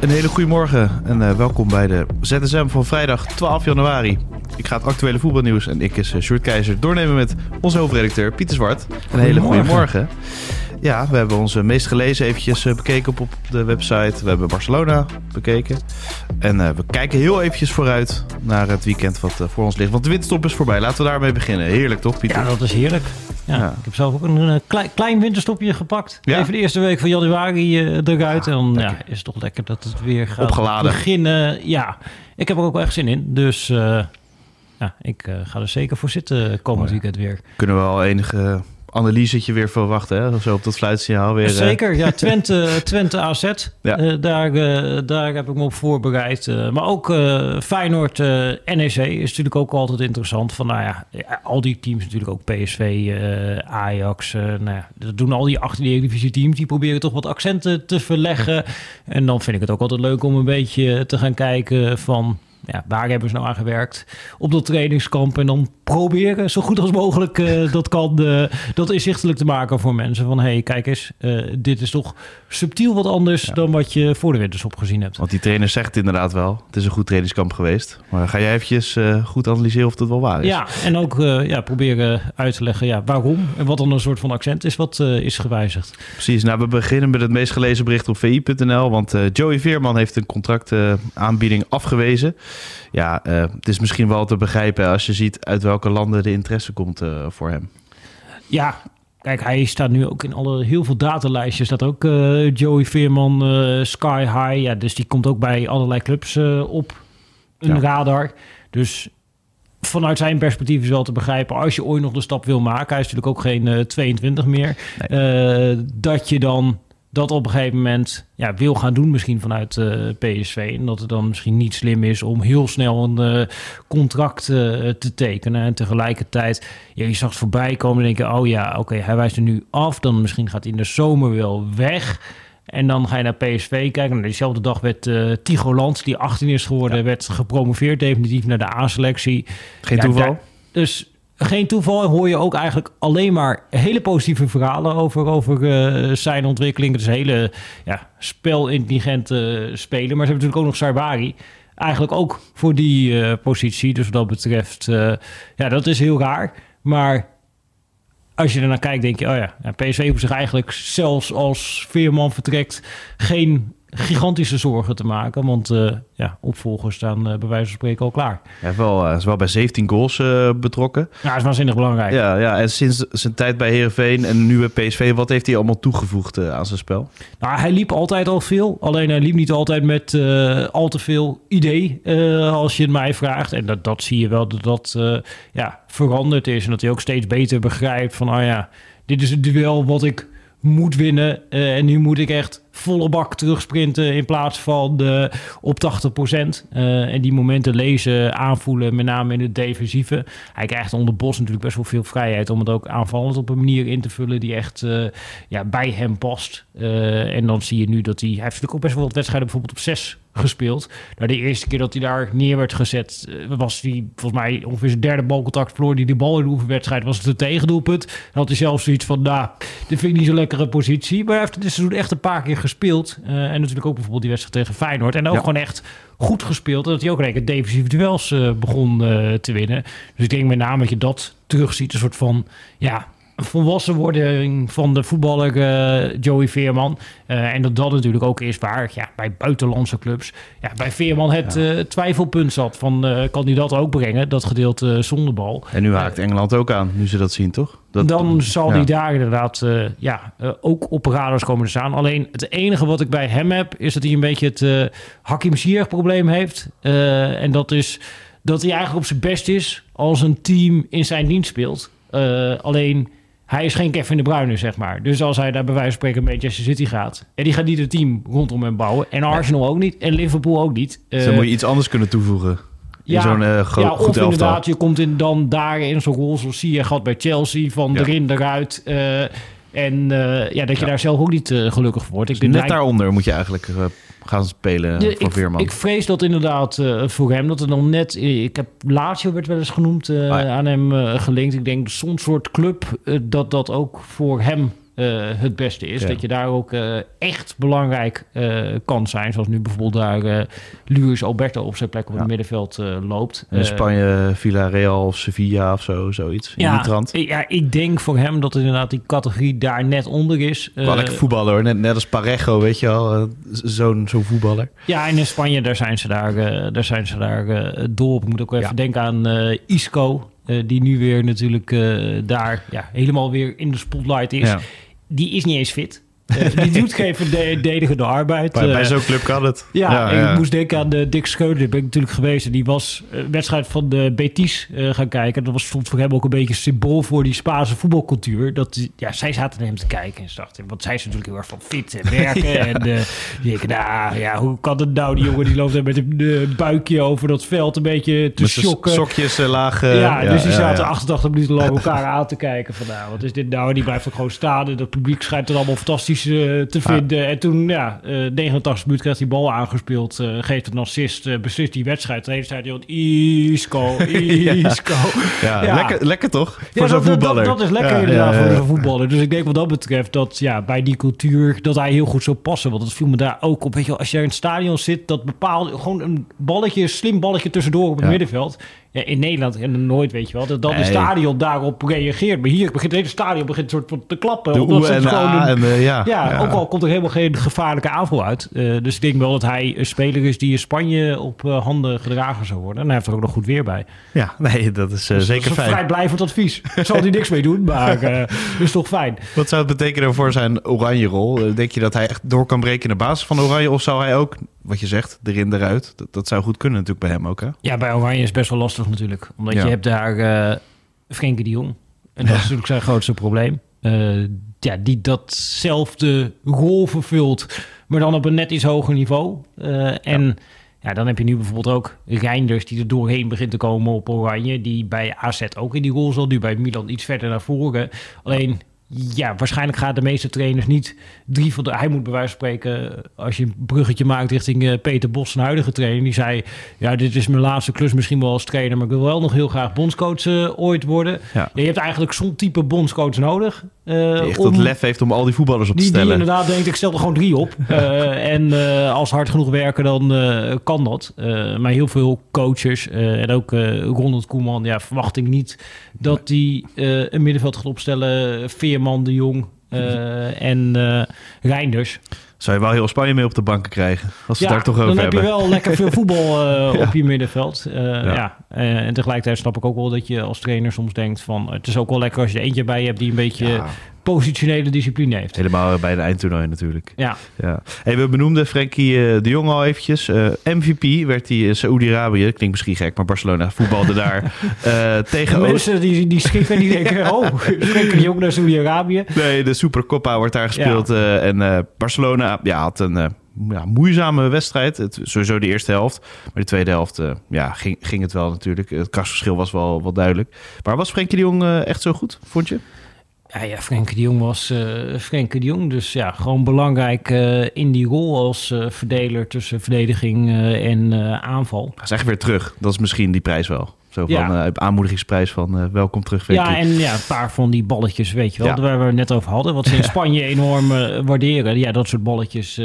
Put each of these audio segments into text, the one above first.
Een hele goede morgen en uh, welkom bij de ZSM van vrijdag 12 januari. Ik ga het actuele voetbalnieuws en ik is uh, Sjoerd Keizer doornemen met onze hoofdredacteur Pieter Zwart. Een hele goede morgen. Ja, we hebben onze meest gelezen eventjes uh, bekeken op, op de website. We hebben Barcelona bekeken. En we kijken heel eventjes vooruit naar het weekend wat voor ons ligt. Want de winterstop is voorbij. Laten we daarmee beginnen. Heerlijk toch, Pieter? Ja, dat is heerlijk. Ja, ja. Ik heb zelf ook een, een klein, klein, winterstopje gepakt. Ja. Even de eerste week van januari uh, eruit. en dan ja, is het toch lekker dat het weer gaat Opgeladen. beginnen. Ja, ik heb er ook wel echt zin in. Dus ja, ik ga er zeker voor zitten komend oh, weekend weer. Kunnen we al enige analysetje weer verwachten, hè? Zo op dat fluitsignaal weer. Zeker, ja. Twente, Twente AZ. Ja. Uh, daar, uh, daar heb ik me op voorbereid. Uh, maar ook Feyenoord NEC is natuurlijk ook altijd interessant. Van, nou ja, al die teams natuurlijk ook PSV, Ajax. nou ja, dat doen al die 18 divisie teams. Die proberen toch wat accenten te verleggen. En dan vind ik het ook altijd leuk om een beetje te gaan kijken van ja, waar hebben ze nou aan gewerkt op dat trainingskamp? En dan proberen zo goed als mogelijk uh, dat kan, uh, dat inzichtelijk te maken voor mensen. Van hey, kijk eens, uh, dit is toch subtiel wat anders ja. dan wat je voor de winterstop gezien hebt. Want die trainer zegt inderdaad wel, het is een goed trainingskamp geweest. Maar ga jij eventjes goed analyseren of dat wel waar is? Ja, en ook ja, proberen uit te leggen ja, waarom en wat dan een soort van accent is wat is gewijzigd. Precies, nou we beginnen met het meest gelezen bericht op vi.nl. Want Joey Veerman heeft een contractaanbieding afgewezen. Ja, het is misschien wel te begrijpen als je ziet uit welke landen de interesse komt uh, voor hem. Ja, kijk, hij staat nu ook in alle heel veel datalijstjes. Staat ook uh, Joey Veerman, uh, Sky High. Ja, dus die komt ook bij allerlei clubs op een ja. radar. Dus vanuit zijn perspectief is wel te begrijpen. Als je ooit nog de stap wil maken, hij is natuurlijk ook geen 22 meer. Nee. dat je dan dat op een gegeven moment ja, wil gaan doen, misschien vanuit uh, PSV. En dat het dan misschien niet slim is om heel snel een uh, contract uh, te tekenen. En tegelijkertijd, ja, je zag het voorbij komen en denken: oh ja, oké, okay, hij wijst er nu af. Dan misschien gaat hij in de zomer wel weg. En dan ga je naar PSV kijken. En diezelfde dag werd uh, Tigo Land, die 18 is geworden, ja. werd gepromoveerd definitief naar de A-selectie. Geen ja, toeval? Daar, dus geen toeval hoor je ook eigenlijk alleen maar hele positieve verhalen over, over uh, zijn ontwikkeling. Het is een hele ja, spelintelligente uh, speler. Maar ze hebben natuurlijk ook nog Sarbari. Eigenlijk ook voor die uh, positie. Dus wat dat betreft, ja, dat is heel raar. Maar als je er naar kijkt, denk je, oh ja PSV hoeft zich eigenlijk zelfs als Veerman vertrekt geen gigantische zorgen te maken. Want uh, ja, opvolgers staan uh, bij wijze van spreken al klaar. Ja, wel, uh, is wel bij 17 goals betrokken. Ja, is waanzinnig belangrijk. Ja, ja, en sinds zijn tijd bij Heerenveen en nu bij PSV... wat heeft hij allemaal toegevoegd aan zijn spel? Nou, hij liep altijd al veel. Alleen hij liep niet altijd met al te veel idee, als je het mij vraagt. En dat, dat zie je wel dat dat ja, veranderd is. En dat hij ook steeds beter begrijpt van... oh ja, dit is het duel wat ik moet winnen. En nu moet ik echt volle bak terugsprinten in plaats van de op 80% uh, en die momenten lezen, aanvoelen, met name in het defensieve. Hij krijgt onder Bos natuurlijk best wel veel vrijheid om het ook aanvallend op een manier in te vullen die echt uh, ja, bij hem past. en dan zie je nu dat hij... Hij heeft natuurlijk ook best wel wat wedstrijden bijvoorbeeld op 6 gespeeld. Nou, de eerste keer dat hij daar neer werd gezet, was hij volgens mij ongeveer zijn derde balcontact verloor die de bal in de oefenwedstrijd was het een tegendoelpunt. Dan had hij zelfs zoiets van, nou, dit vind ik niet zo'n lekkere positie. Maar hij heeft dit seizoen echt een paar keer gespeeld. Uh, en natuurlijk ook bijvoorbeeld die wedstrijd tegen Feyenoord. En ook ja. gewoon echt goed gespeeld. En dat hij ook redelijk defensieve duels uh, begon uh, te winnen. Dus ik denk met name dat je dat terugziet. Een soort van, ja, volwassen wording van de voetballer uh, Joey Veerman. Uh, en dat dat natuurlijk ook is waar ja, bij buitenlandse clubs... Ja, bij Veerman het ja. uh, twijfelpunt zat van... kan hij dat ook brengen, dat gedeelte zonder bal. En nu haakt Engeland ook aan, nu ze dat zien, toch? Dat, dan zal ja. hij daar inderdaad ja, ook op radars komen te staan. Alleen het enige wat ik bij hem heb... is dat hij een beetje het Hakim Ziyech probleem heeft. en dat is dat hij eigenlijk op zijn best is... als een team in zijn dienst speelt. alleen hij is geen Kevin de Bruyne, zeg maar. Dus als hij daar bij wijze van spreken met Manchester City gaat... en die gaat niet het team rondom hem bouwen. En Arsenal ook niet. En Liverpool ook niet. Dus dan Eh, moet je iets anders kunnen toevoegen. In ja, zo'n gro- ja, goed of inderdaad, je komt in, dan daar in zo'n rol zoals zie je gehad bij Chelsea... van Ja. erin, eruit... eh, en eh, ja, dat je Ja. daar zelf ook niet eh, gelukkig voor wordt. Ik Dus net daaronder moet je eigenlijk eh, gaan spelen voor ik, Veerman. ik vrees dat inderdaad voor hem, dat er dan net... Ik heb Lazio werd wel eens genoemd Ah, ja. aan hem gelinkt. Ik denk zo'n soort club dat dat ook voor hem het beste is. Ja. Dat je daar ook eh, echt belangrijk eh, kan zijn. Zoals nu bijvoorbeeld daar eh Luis Alberto op zijn plek op het middenveld eh, loopt. in Eh, Spanje, Villarreal of Sevilla of zo, zoiets. In ja, ja, ik denk voor hem dat inderdaad die categorie daar net onder is. Wel Eh, lekker voetballer hoor. Net, net als Parejo, weet je wel. eh, z- Zo'n zo'n voetballer. Ja, en in Spanje, daar zijn ze daar, eh, daar, zijn ze daar eh, dol op. Ik moet ook even Ja. denken aan eh, Isco, eh, die nu weer natuurlijk eh, daar ja, helemaal weer in de spotlight is. Ja. Die is niet eens fit. Eh, die doet geen verdedigende arbeid. Bij, bij Eh, zo'n club kan het. ja, ik moest denken aan de Dick Scheuder. Daar ben ik natuurlijk geweest. En die was een wedstrijd van de Betis eh, gaan kijken. Dat was, stond voor hem ook een beetje symbool voor die Spaanse voetbalcultuur. Dat, ja, zij zaten naar hem te kijken. En ze dachten, want zij is natuurlijk heel erg van fit en werken. En eh, die denken, nou ja, hoe kan het nou? Die jongen die loopt daar met een eh, buikje over dat veld een beetje te shocken. sokjes eh, laag. eh, ja, dus die ja, zaten ja. 88 minuten lang elkaar aan te kijken. Van nou, wat is dit nou? En die blijft ook gewoon staan. En dat publiek schijnt het allemaal fantastisch eh, te vinden. En toen, ja, eh 89 minuten krijgt die bal aangespeeld. eh, geeft een assist, eh, beslist die wedstrijd. De hele tijd, joh, Isco, Isco. Ja, Ja. Lekker, lekker toch? Voor zo'n dat, dat, voetballer. dat is lekker inderdaad voor zo'n voetballer. Dus ik denk wat dat betreft dat ja, bij die cultuur dat hij heel goed zou passen. Want het viel me daar ook op. Weet je als je in het stadion zit, dat bepaalde gewoon een balletje, een slim balletje tussendoor op het middenveld. Ja, in Nederland en nooit weet je wel, dat het stadion daarop reageert. Maar hier begint het hele stadion begint soort van te klappen. De omdat het gewoon een- en ja. ja, ook al komt er helemaal geen gevaarlijke aanval uit. Eh, dus ik denk wel dat hij een speler is die in Spanje op eh, handen gedragen zou worden. En hij heeft er ook nog goed weer bij. Ja, nee, dat is eh, Dus zeker dat is een fijn. vrijblijvend advies. Daar zal hij niks mee doen, maar eh is toch fijn. Wat zou het betekenen voor zijn oranje rol? Denk je dat hij echt door kan breken in de basis van oranje? Of zou hij ook, wat je zegt, erin eruit? Dat, dat zou goed kunnen natuurlijk bij hem ook, hè? Ja, bij Oranje is best wel lastig natuurlijk. Omdat Ja. je hebt daar eh Frenkie de Jong. En dat is natuurlijk zijn grootste probleem. Eh, ja, die datzelfde rol vervult, maar dan op een net iets hoger niveau. Eh, en ja. dan heb je nu bijvoorbeeld ook Reinders die er doorheen begint te komen op Oranje. Die bij AZ ook in die rol zal. Nu bij Milan iets verder naar voren. Alleen... Ja, waarschijnlijk gaan de meeste trainers niet drie van de... Hij moet bij wijze van spreken, als je een bruggetje maakt richting eh, Peter Bos, een huidige trainer, die zei, ja, dit is mijn laatste klus misschien wel als trainer, maar ik wil wel nog heel graag bondscoach eh, ooit worden. Ja. je hebt eigenlijk zo'n type bondscoach nodig. Echt om- dat lef heeft om al die voetballers op te die, die stellen. inderdaad denkt, ik stel er gewoon drie op. Eh, en eh, als hard genoeg werken, dan kan dat. Maar heel veel coaches en ook Ronald Koeman, ja, verwacht ik niet dat die een middenveld gaat opstellen. Veerman, De Jong en Reinders. Zou je wel heel Spanje mee op de banken krijgen? Als we daar toch over dan heb je wel lekker veel voetbal eh, Ja. op je middenveld. Eh, ja. Ja. Eh, en tegelijkertijd snap ik ook wel dat je als trainer soms denkt van... het is ook wel lekker als je er eentje bij hebt die een beetje positionele discipline heeft. helemaal bij de eindtoernooi natuurlijk. Ja, Ja. Hey, we benoemden Frenkie eh, de Jong al eventjes. Eh, MVP werd hij in Saoedi-Arabië. Klinkt misschien gek, maar Barcelona voetbalde daar eh, de tegen... Oost- mensen die, die schrikken en die denken... oh, schrikken de jong naar Saudi-Arabië. Nee, de Supercopa wordt daar gespeeld. eh, en eh, Barcelona ja, had een eh, ja, moeizame wedstrijd. Het, sowieso de eerste helft. Maar de tweede helft eh, ja, ging, ging het wel natuurlijk. Het kastverschil was wel, wel duidelijk. Maar was Frenkie de Jong eh, echt zo goed, vond je? Ja, ja Frenkie de Jong was Frenkie de Jong. Dus ja, gewoon belangrijk eh, in die rol als eh, verdeler tussen verdediging en aanval. Hij is echt weer terug. Dat is misschien die prijs wel. Zo van Ja. eh, aanmoedigingsprijs van eh, welkom terug. Ja, en ja, een paar van die balletjes, weet je wel, Ja. waar we het net over hadden. Wat ze in Spanje enorm eh, waarderen. Ja, dat soort balletjes,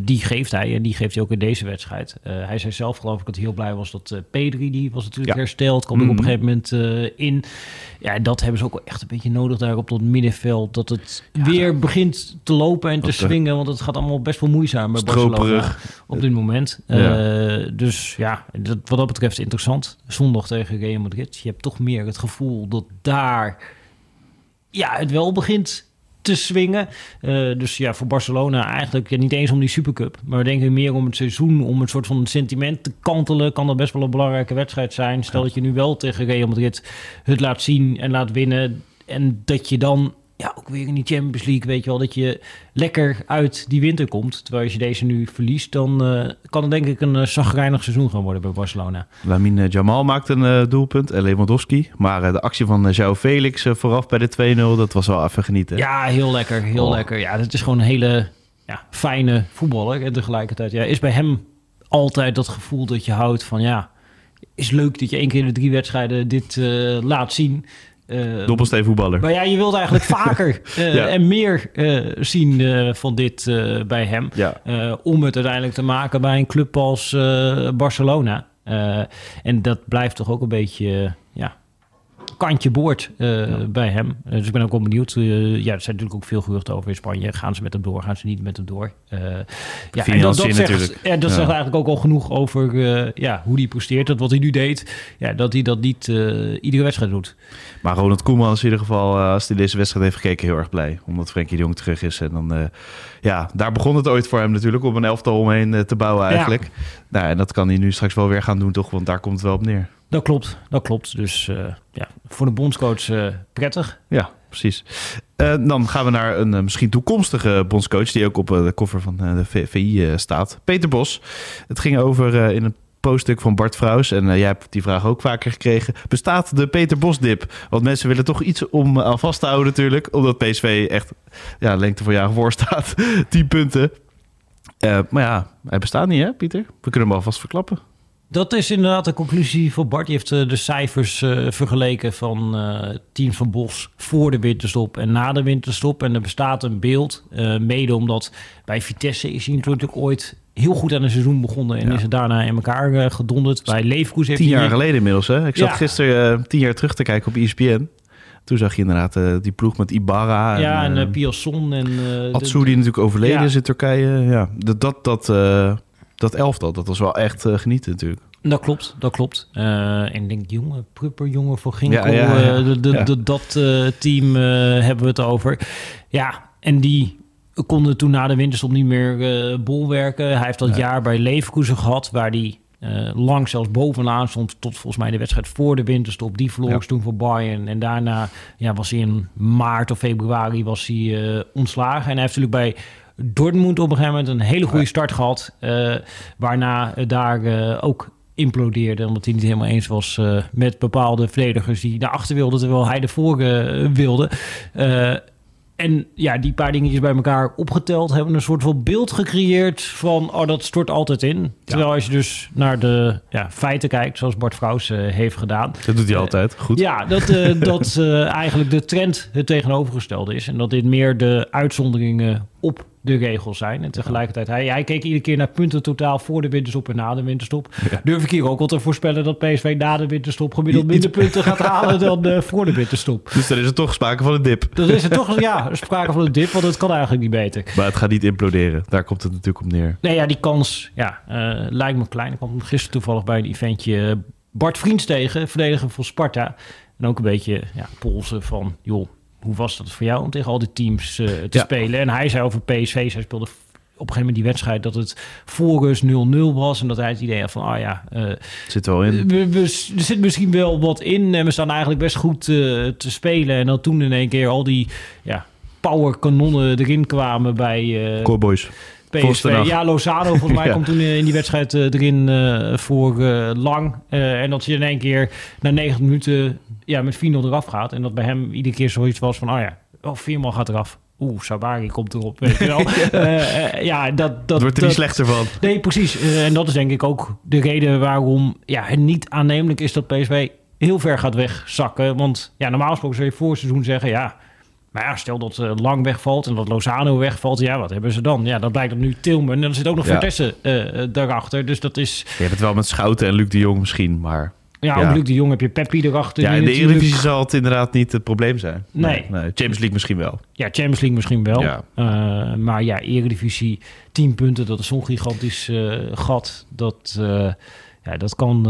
die geeft hij. En die geeft hij ook in deze wedstrijd. Hij zei zelf, geloof ik, dat hij heel blij was dat Pedri, die was natuurlijk Ja. hersteld. Kwam er op Mhm. een gegeven moment in. Ja, dat hebben ze ook wel echt een beetje nodig daar op dat middenveld. Dat het weer begint te lopen en te swingen. Want het gaat allemaal best wel moeizaam bij Barcelona op dit moment. Dus ja, dat, wat dat betreft interessant. Zondag tegen Real Madrid. Je hebt toch meer het gevoel dat daar ja, het wel begint te swingen. Eh, dus ja, voor Barcelona eigenlijk ja, niet eens om die Supercup. Maar denk ik meer om het seizoen, om een soort van sentiment te kantelen. Kan dat best wel een belangrijke wedstrijd zijn. Stel dat je nu wel tegen Real Madrid het laat zien en laat winnen. En dat je dan ja, ook weer in die Champions League, weet je wel, dat je lekker uit die winter komt. Terwijl als je deze nu verliest, dan eh, kan het denk ik een uh, zagrijnig seizoen gaan worden bij Barcelona. Lamine Jamal maakt een uh, doelpunt en Lewandowski. Maar de actie van João Felix vooraf bij de 2-0, dat was wel even genieten. Ja, heel lekker, heel oh. lekker. Ja, dat is gewoon een hele ja, fijne voetballer. En tegelijkertijd ja, is bij hem altijd dat gevoel dat je houdt van ja, is leuk dat je één keer in de drie wedstrijden dit laat zien. Uh, Dobbelsteen voetballer. Maar ja, je wilt eigenlijk vaker uh, en meer uh, zien van dit bij hem. Ja. om het uiteindelijk te maken bij een club als Barcelona. en dat blijft toch ook een beetje ja, kantje boord uh, bij hem. dus ik ben ook wel benieuwd. Uh, ja, er zijn natuurlijk ook veel geruchten over in Spanje. Gaan ze met hem door? Gaan ze niet met hem door? Uh, ja, en dat, dat, zegt, ja, dat zegt eigenlijk ook al genoeg over ja, hoe hij presteert. Dat wat hij nu deed, ja, dat hij dat niet iedere wedstrijd doet. Maar Ronald Koeman is in ieder geval, als hij deze wedstrijd heeft gekeken, heel erg blij. Omdat Frenkie de Jong terug is. En dan, ja, daar begon het ooit voor hem natuurlijk, om een elftal omheen te bouwen eigenlijk. Ja. Nou, en dat kan hij nu straks wel weer gaan doen, toch? Want daar komt het wel op neer. Dat klopt, dat klopt. Dus uh, ja, voor de bondscoach uh, prettig. Ja, precies. Uh, dan gaan we naar een misschien toekomstige bondscoach... die ook op de koffer van de VI staat. Peter Bos. Het ging over in een poststuk van Bart Vrouws. En jij hebt die vraag ook vaker gekregen. Bestaat de Peter Bos-dip? Want mensen willen toch iets om aan vast te houden natuurlijk. Omdat PSV echt ja, lengte voor jaar voor staat. 10 punten. maar ja, hij bestaat niet hè, Pieter? We kunnen hem alvast verklappen. Dat is inderdaad de conclusie voor Bart. Die heeft eh, de cijfers uh, vergeleken van uh, teams van Bos voor de winterstop en na de winterstop. En er bestaat een beeld, uh, mede omdat bij Vitesse is hij natuurlijk ooit heel goed aan een seizoen begonnen en ja. is het daarna in elkaar gedonderd. Bij Leverkusen heeft Tien jaar geleden inmiddels, hè? Ik zat ja. gisteren tien jaar terug te kijken op ESPN. Toen zag je inderdaad die ploeg met Ibarra. Ja, en, en Piasson en... Atsu, die natuurlijk overleden is in Turkije. Ja, dat... dat, dat dat elftal, dat was wel echt uh, genieten natuurlijk. Dat klopt, dat klopt. Uh, en ik denk jonge, Prupper, jongen voor Ginkel, ja, ja, ja. Uh, de, de, dat team hebben we het over. Ja, en die konden toen na de winterstop niet meer bolwerken. Hij heeft dat jaar bij Leverkusen gehad, waar hij lang zelfs bovenaan stond tot volgens mij de wedstrijd voor de winterstop. Die verloor toen voor Bayern. En daarna ja, was hij in maart of februari was hij, ontslagen. En hij heeft natuurlijk bij Dortmund op een gegeven moment een hele goede start gehad. Uh, waarna daar uh, ook implodeerde. Omdat hij niet helemaal eens was uh, met bepaalde verdedigers die naar achter wilden. Terwijl hij ervoor wilde. En ja, die paar dingetjes bij elkaar opgeteld hebben een soort van beeld gecreëerd van, oh, dat stort altijd in. Terwijl als je dus naar de ja, feiten kijkt, zoals Bart Vrouws heeft gedaan. Dat doet hij altijd, goed. Ja, dat, dat eigenlijk de trend het tegenovergestelde is. En dat dit meer de uitzonderingen op de regels zijn. En tegelijkertijd, hij, hij keek iedere keer naar punten totaal voor de winterstop en na de winterstop. Ja. Durf ik hier ook wel te voorspellen dat PSV na de winterstop gemiddeld minder punten gaat halen dan uh, voor de winterstop. Dus dan is er toch sprake van een dip. Dan is er toch ja, sprake van een dip, want het kan eigenlijk niet beter. Maar het gaat niet imploderen. Daar komt het natuurlijk op neer. Nee, ja, die kans ja, uh, lijkt me klein. Ik kwam gisteren toevallig bij een eventje eh, Bart Vriends tegen, verdediger van Sparta. En ook een beetje ja, polsen van, joh, hoe was dat voor jou om tegen al die teams uh, te ja. spelen? En hij zei over PSV, zij speelde op een gegeven moment die wedstrijd dat het voor rust 0-0 was. En dat hij het idee had van, ah oh ja... Uh, zit wel in. We, we, er zit misschien wel wat in. En we staan eigenlijk best goed uh, te spelen. En dan toen in één keer al die ja, powerkanonnen erin kwamen bij... Cowboys. PSV. Ja, Lozano volgens mij ja. komt toen in die wedstrijd uh, erin uh, voor lang. en dat je in één keer na 90 minuten ja, met 4-0 eraf gaat. En dat bij hem iedere keer zoiets was van, oh ja, oh, viermaal gaat eraf. Oeh, Sabari komt erop, weet je wel. ja, dat, dat, wordt er niet slechter van. Nee, precies. en dat is denk ik ook de reden waarom ja, het niet aannemelijk is dat PSV heel ver gaat wegzakken. Want ja, normaal gesproken zou je voor seizoen zeggen, ja maar ja, stel dat uh, Lang wegvalt en dat Lozano wegvalt, ja, wat hebben ze dan? Ja, dan blijkt dat nu Tilman en dan zit ook nog ja. Vertessen uh, daarachter. Dus dat is... Je hebt het wel met Schouten en Luc de Jong misschien, maar... Ja, ja. ook Luc de Jong heb je Peppi erachter. Ja, in de Eredivisie zal het inderdaad niet het probleem zijn. Nee. nee. nee. Champions League misschien wel. Ja, Champions League misschien wel. Ja. Uh, maar ja, Eredivisie, 10 punten, dat is zo'n gigantisch gat. Dat, ja, dat kan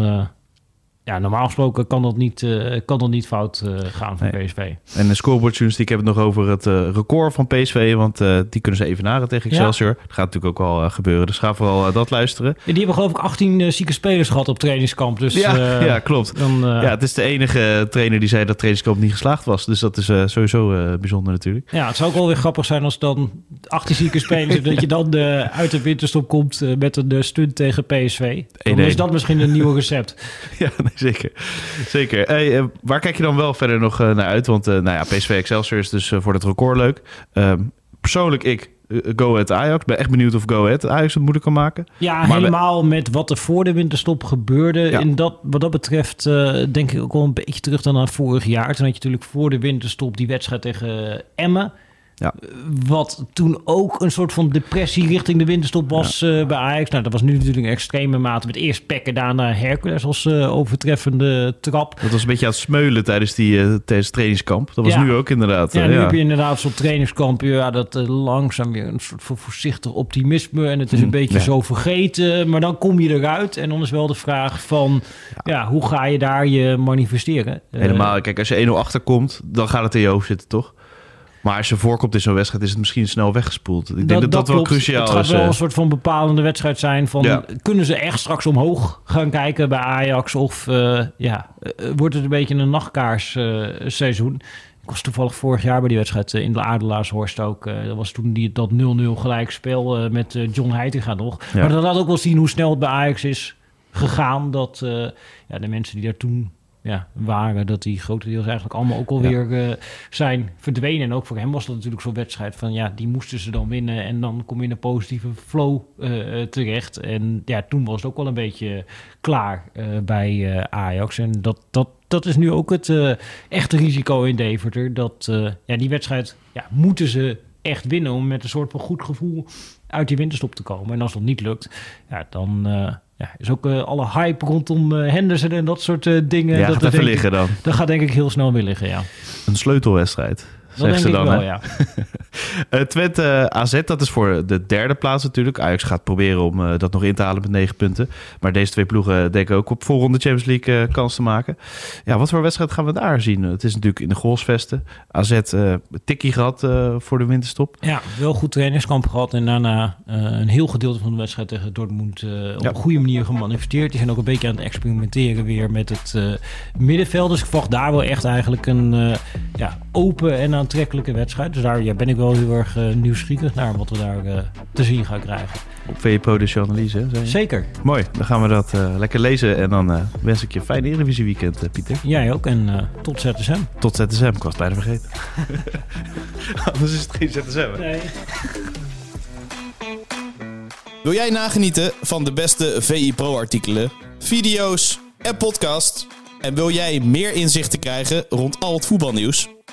ja, normaal gesproken kan dat niet, eh, kan dat niet fout eh, gaan Nee. PSV. En de scorebordjournalistiek hebben het nog over het eh, record van PSV. Want die kunnen ze evenaren tegen Ja. Excelsior. Dat gaat natuurlijk ook wel gebeuren. Dus ga vooral dat luisteren. Ja, die hebben geloof ik 18 eh, zieke spelers gehad op trainingskamp. Dus ja, ja, klopt. dan, Ja, het is de enige trainer die zei dat trainingskamp niet geslaagd was. Dus dat is sowieso bijzonder natuurlijk. Ja, het zou ook wel weer grappig zijn als dan 18 zieke spelers... dat je dan uit de winterstop komt met een stunt tegen PSV. Dan 1-1. is dat misschien een nieuw recept. Ja, nee, zeker. zeker. Hey, eh, waar kijk je dan wel verder nog eh, naar uit? Want eh, nou ja, PSV Excelsior is dus voor het record leuk. Ehm, persoonlijk, ik, Go Ahead Ajax. Ben echt benieuwd of Go Ahead Ajax het moeilijk kan maken. Ja, Maar helemaal met wat er voor de winterstop gebeurde. Ja. En dat, wat dat betreft denk ik ook wel een beetje terug dan aan vorig jaar. Toen had je natuurlijk voor de winterstop die wedstrijd tegen Emmen. Ja. Wat toen ook een soort van depressie richting de winterstop was eh, bij Ajax. Nou, dat was nu natuurlijk een extreme mate. Met eerst Pekken, daarna Hercules als eh, overtreffende trap. Dat was een beetje aan het smeulen tijdens, die, eh, tijdens trainingskamp. Dat was Ja. nu ook inderdaad. Ja, nu ja. heb je inderdaad zo'n trainingskamp. Ja, dat langzaam weer een soort van voorzichtig optimisme. En het is een Mm, beetje zo vergeten. Maar dan kom je eruit. En dan is wel de vraag van... Ja, hoe ga je daar je manifesteren? Helemaal. Kijk, als je 1-0 achterkomt, dan gaat het in je hoofd zitten, toch? Maar als je voorkomt in zo'n wedstrijd, is het misschien snel weggespoeld. Ik denk dat dat, wel klopt. cruciaal Het gaat is. wel eh. een soort van bepalende wedstrijd zijn. Van, Ja. Kunnen ze echt straks omhoog gaan kijken bij Ajax? Of eh, ja, eh, wordt het een beetje een nachtkaarseizoen? seizoen? ik was toevallig vorig jaar bij die wedstrijd in de Aardelaarshorst ook. dat was toen die, dat 0-0 gelijkspel met John Heitinga nog. Ja. Maar dat laat ook wel zien hoe snel het bij Ajax is gegaan. Dat ja, de mensen die daar toen ja, waren, dat die grotendeels eigenlijk allemaal ook alweer eh zijn verdwenen. En ook voor hem was dat natuurlijk zo'n wedstrijd van ja, die moesten ze dan winnen. En dan kom je in een positieve flow eh, eh, terecht. En ja, toen was het ook wel een beetje klaar bij Ajax. En dat, dat, dat is nu ook het echte risico in Deventer. Dat ja, die wedstrijd ja, moeten ze echt winnen om met een soort van goed gevoel uit die winterstop te komen. En als dat niet lukt, ja, dan ja, is ook eh, alle hype rondom eh, Henderson en dat soort eh, dingen. ja, dat gaat even denk liggen dan. Dat gaat denk ik heel snel weer liggen, ja. Een sleutelwedstrijd. Zegt ze dan, wel, ja. Eh, Twente eh, AZ, dat is voor de derde plaats natuurlijk. Ajax gaat proberen om eh, dat nog in te halen met negen punten. Maar deze twee ploegen denken ook op voorronde Champions League eh, kans te maken. Ja, wat voor wedstrijd gaan we daar zien? Het is natuurlijk in de goalsvesten. AZ eh tikkie gehad eh, voor de winterstop. Ja, wel goed trainingskamp gehad en daarna eh, een heel gedeelte van de wedstrijd tegen Dortmund eh, op Ja. een goede manier gemanifesteerd. Die zijn ook een beetje aan het experimenteren weer met het eh, middenveld. Dus ik verwacht daar wel echt eigenlijk een eh, ja, open en aantrekkelijke wedstrijd. Dus daar ja, ben ik wel heel erg eh, nieuwsgierig naar wat we daar eh, te zien gaan krijgen. Op VPRO dus je analyse. hè? Zeker. Mooi, dan gaan we dat eh, lekker lezen. En dan eh, wens ik je een fijn Eredivisie weekend, eh, Pieter. Jij ook en eh, tot ZSM. Tot ZSM, ik was het bijna vergeten. Anders is het geen ZSM. hè? Nee. Wil jij nagenieten van de beste VI Pro artikelen, video's en podcast? En wil jij meer inzichten krijgen rond al het voetbalnieuws?